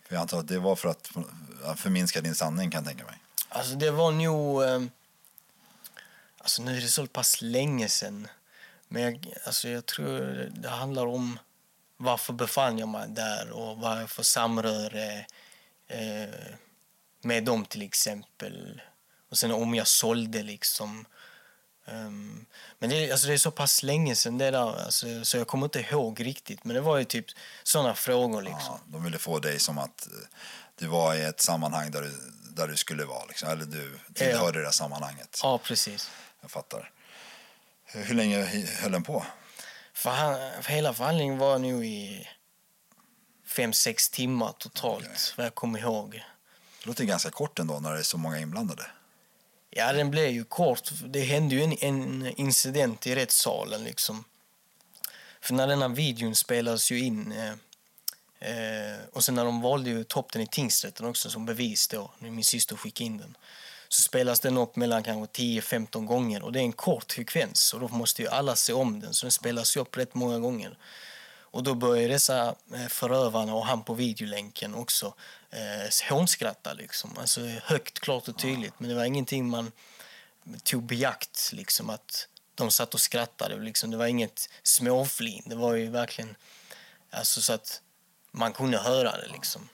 För jag antar att det var för att ja, förminska din sanning kan tänka mig. Alltså det var nog... Eh, alltså nu är det så pass länge sen. Men jag, alltså jag tror det handlar om varför befann jag mig där och vad jag för samröre eh, med dem till exempel. Och sen om jag sålde liksom. Ehm, men det, är- alltså det är så pass länge sen det där, alltså, så jag kommer inte ihåg riktigt. Men det var ju typ sådana frågor liksom. Ja, de ville få dig som att eh, du var i ett sammanhang där du, där du skulle vara. Liksom. Eller du tillhörde det här sammanhanget. Ja, precis. Jag fattar. Hur länge höll den på? Förhan- för hela förhandlingen var nog i fem, sex timmar totalt, Okej. vad jag kommer ihåg. Det låter ganska kort ändå när det är så många inblandade. Ja, den blev ju kort. Det hände ju en, en incident i rättssalen. Liksom. För när den här videon spelades ju in eh, eh, och sen när de valde ju att den i tingsrätten också som bevis då, när min syster skickade in den, så spelas den upp mellan kanske 10-15 gånger och det är en kort frekvens och då måste ju alla se om den så den spelas ju upp rätt många gånger. Och då börjar dessa eh, förövarna och han på videolänken också eh, hånskratta liksom. Alltså högt, klart och tydligt. Men det var ingenting man tog beakt liksom att de satt och skrattade liksom. Det var inget småflin. Det var ju verkligen alltså så att man kunde höra det liksom.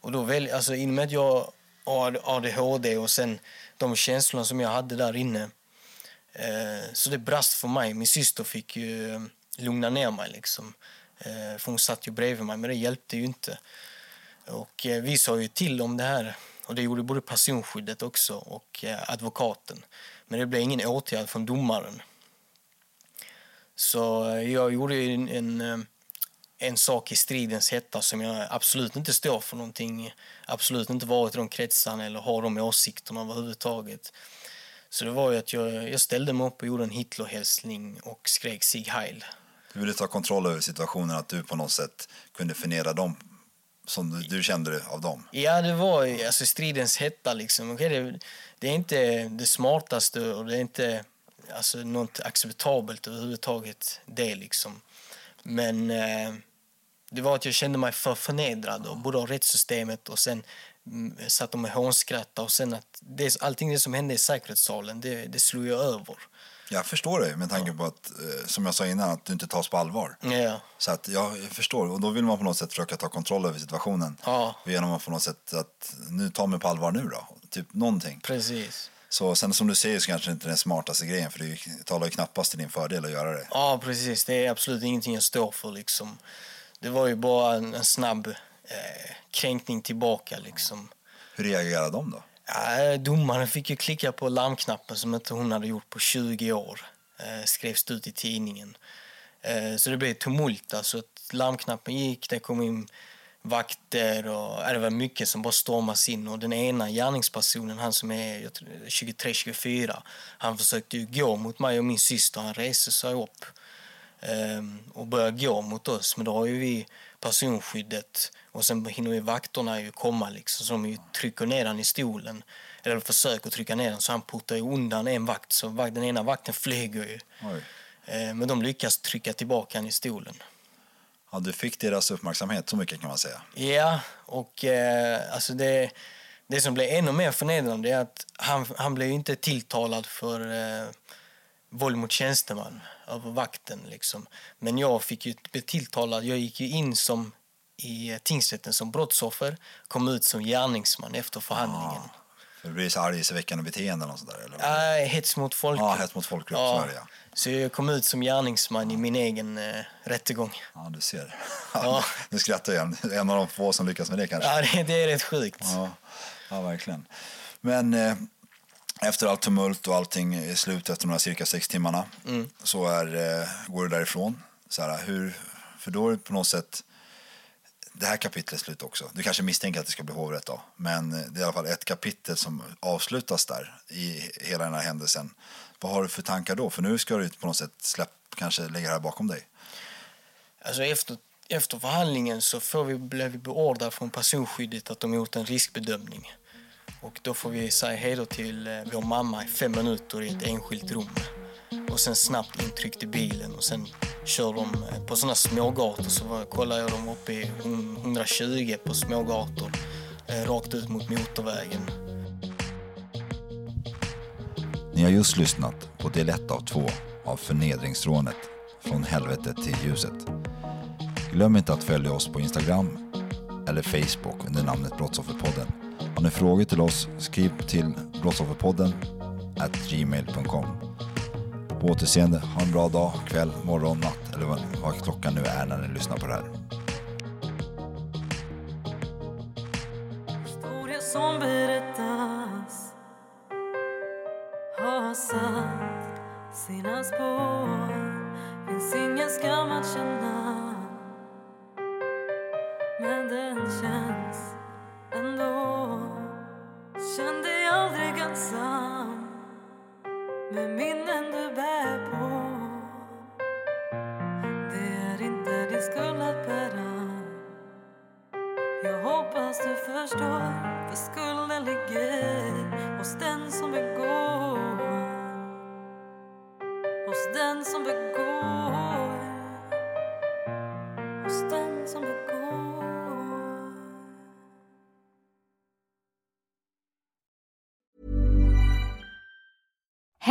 Och då väl, alltså i och med att jag har ADHD och sen de känslorna som jag hade där inne Eh, så det brast för mig. Min syster fick ju eh, lugna ner mig. Liksom. Eh, för hon satt ju bredvid mig, men det hjälpte ju inte. Och eh, vi sa ju till om det här. Och det gjorde både personskyddet också och eh, advokaten. Men det blev ingen åtgärd från domaren. Så eh, jag gjorde en, en, en sak i stridens hetta som jag absolut inte står för någonting. Absolut inte varit i de kretsarna eller har de åsikterna överhuvudtaget. Så det var ju att jag, jag ställde mig upp och gjorde en Hitlerhälsning och skrek Sieg Heil. Du ville ta kontroll över situationen, att du på något sätt kunde förnedra dem som du, du kände det av dem. Ja, det var alltså stridens hetta liksom. Okay, det, det är inte det smartaste och det är inte alltså, något acceptabelt överhuvudtaget det liksom. Men eh, det var att jag kände mig för förnedrad och både av rättssystemet och sen mm, satt de med hånskratta och sen att det, allting det som hände i säkerhetssalen, det, det slog jag över. Jag förstår dig med tanke på att, eh, som jag sa innan, att du inte tas på allvar. Ja, Så att jag förstår, och då vill man på något sätt försöka ta kontroll över situationen. Ja. Genom att på något sätt att, nu ta mig på allvar nu då, typ någonting. precis. Så sen som du säger så kanske det inte är den smartaste grejen, för det talar ju knappast till din fördel att göra det. Ja, precis. Det är absolut ingenting jag står för. Liksom. Det var ju bara en, en snabb eh, kränkning tillbaka. Liksom. Hur reagerade de då? Ja, domaren fick ju klicka på larmknappen som inte hon hade gjort på 20 år. Eh, skrevs ut i tidningen. Eh, så det blev tumult. Alltså, att larmknappen gick, det kom in vakter och det var mycket som bara stormades in. Och den ena gärningspersonen, han som är 23-24, han försökte ju gå mot mig och min syster. Han reste sig upp eh, och började gå mot oss. Men då har ju vi personskyddet och sen hinner ju vakterna ju komma liksom, så de ju trycker ner han i stolen. Eller försöker trycka ner den så han puttar ju undan en vakt så den ena vakten flyger ju. Uh, men de lyckas trycka tillbaka han i stolen. Ja, du fick deras uppmärksamhet, så mycket kan man säga. Ja, och eh, alltså det, det som blev ännu mer förnedrande är att han, han blev inte tilltalad för eh, våld mot tjänsteman över vakten. Liksom. Men jag fick ju bli tilltalad. Jag gick ju in som i tingsrätten som brottsoffer, kom ut som gärningsman efter förhandlingen. För det blir så argelseväckande beteenden och sådär? Eller? Äh, hets mot folkgrupp. Ja, hets mot folkgrupp, ja. så det, ja. Så jag kom ut som gärningsman i min egen eh, rättegång. Ja, du ser. Ja. nu skrattar jag. En av de få som lyckas med det kanske. Ja, det, det är rätt sjukt. Ja, ja verkligen. Men eh, efter allt tumult och allting är slut efter de här cirka sex timmarna mm. så är, eh, går du därifrån. Så här, hur, för då är det på något sätt det här kapitlet slut också. Du kanske misstänker att det ska bli hovrätt då. Men det är i alla fall ett kapitel som avslutas där i hela den här händelsen. Vad har du för tankar då? För nu ska du på något sätt släpp, kanske lägga det här bakom dig. Alltså efter, efter förhandlingen så får vi, blev vi beordrade från personskyddet att de gjort en riskbedömning. Och då får vi säga hej till eh, vår mamma i fem minuter i ett enskilt rum. Och sen snabbt intryckt i bilen och sen kör de eh, på sådana smågator så kollar jag dem uppe i 120 på smågator eh, rakt ut mot motorvägen. Ni har just lyssnat på del 1 av 2 av Förnedringsrånet från helvetet till ljuset. Glöm inte att följa oss på Instagram eller Facebook under namnet Brottsofferpodden. Har ni frågor till oss, skriv till brottsofferpodden gmail.com. På återseende, ha en bra dag, kväll, morgon, natt eller vad klockan nu är när ni lyssnar på det här. Historien som berättas har satt sina spår Finns ingen skam att känna Men den känns ändå Känn dig aldrig ensam med minnen du bär på. Det är inte din skuld att bära. Jag hoppas du förstår för skulden ligger hos den som begår hos den som begår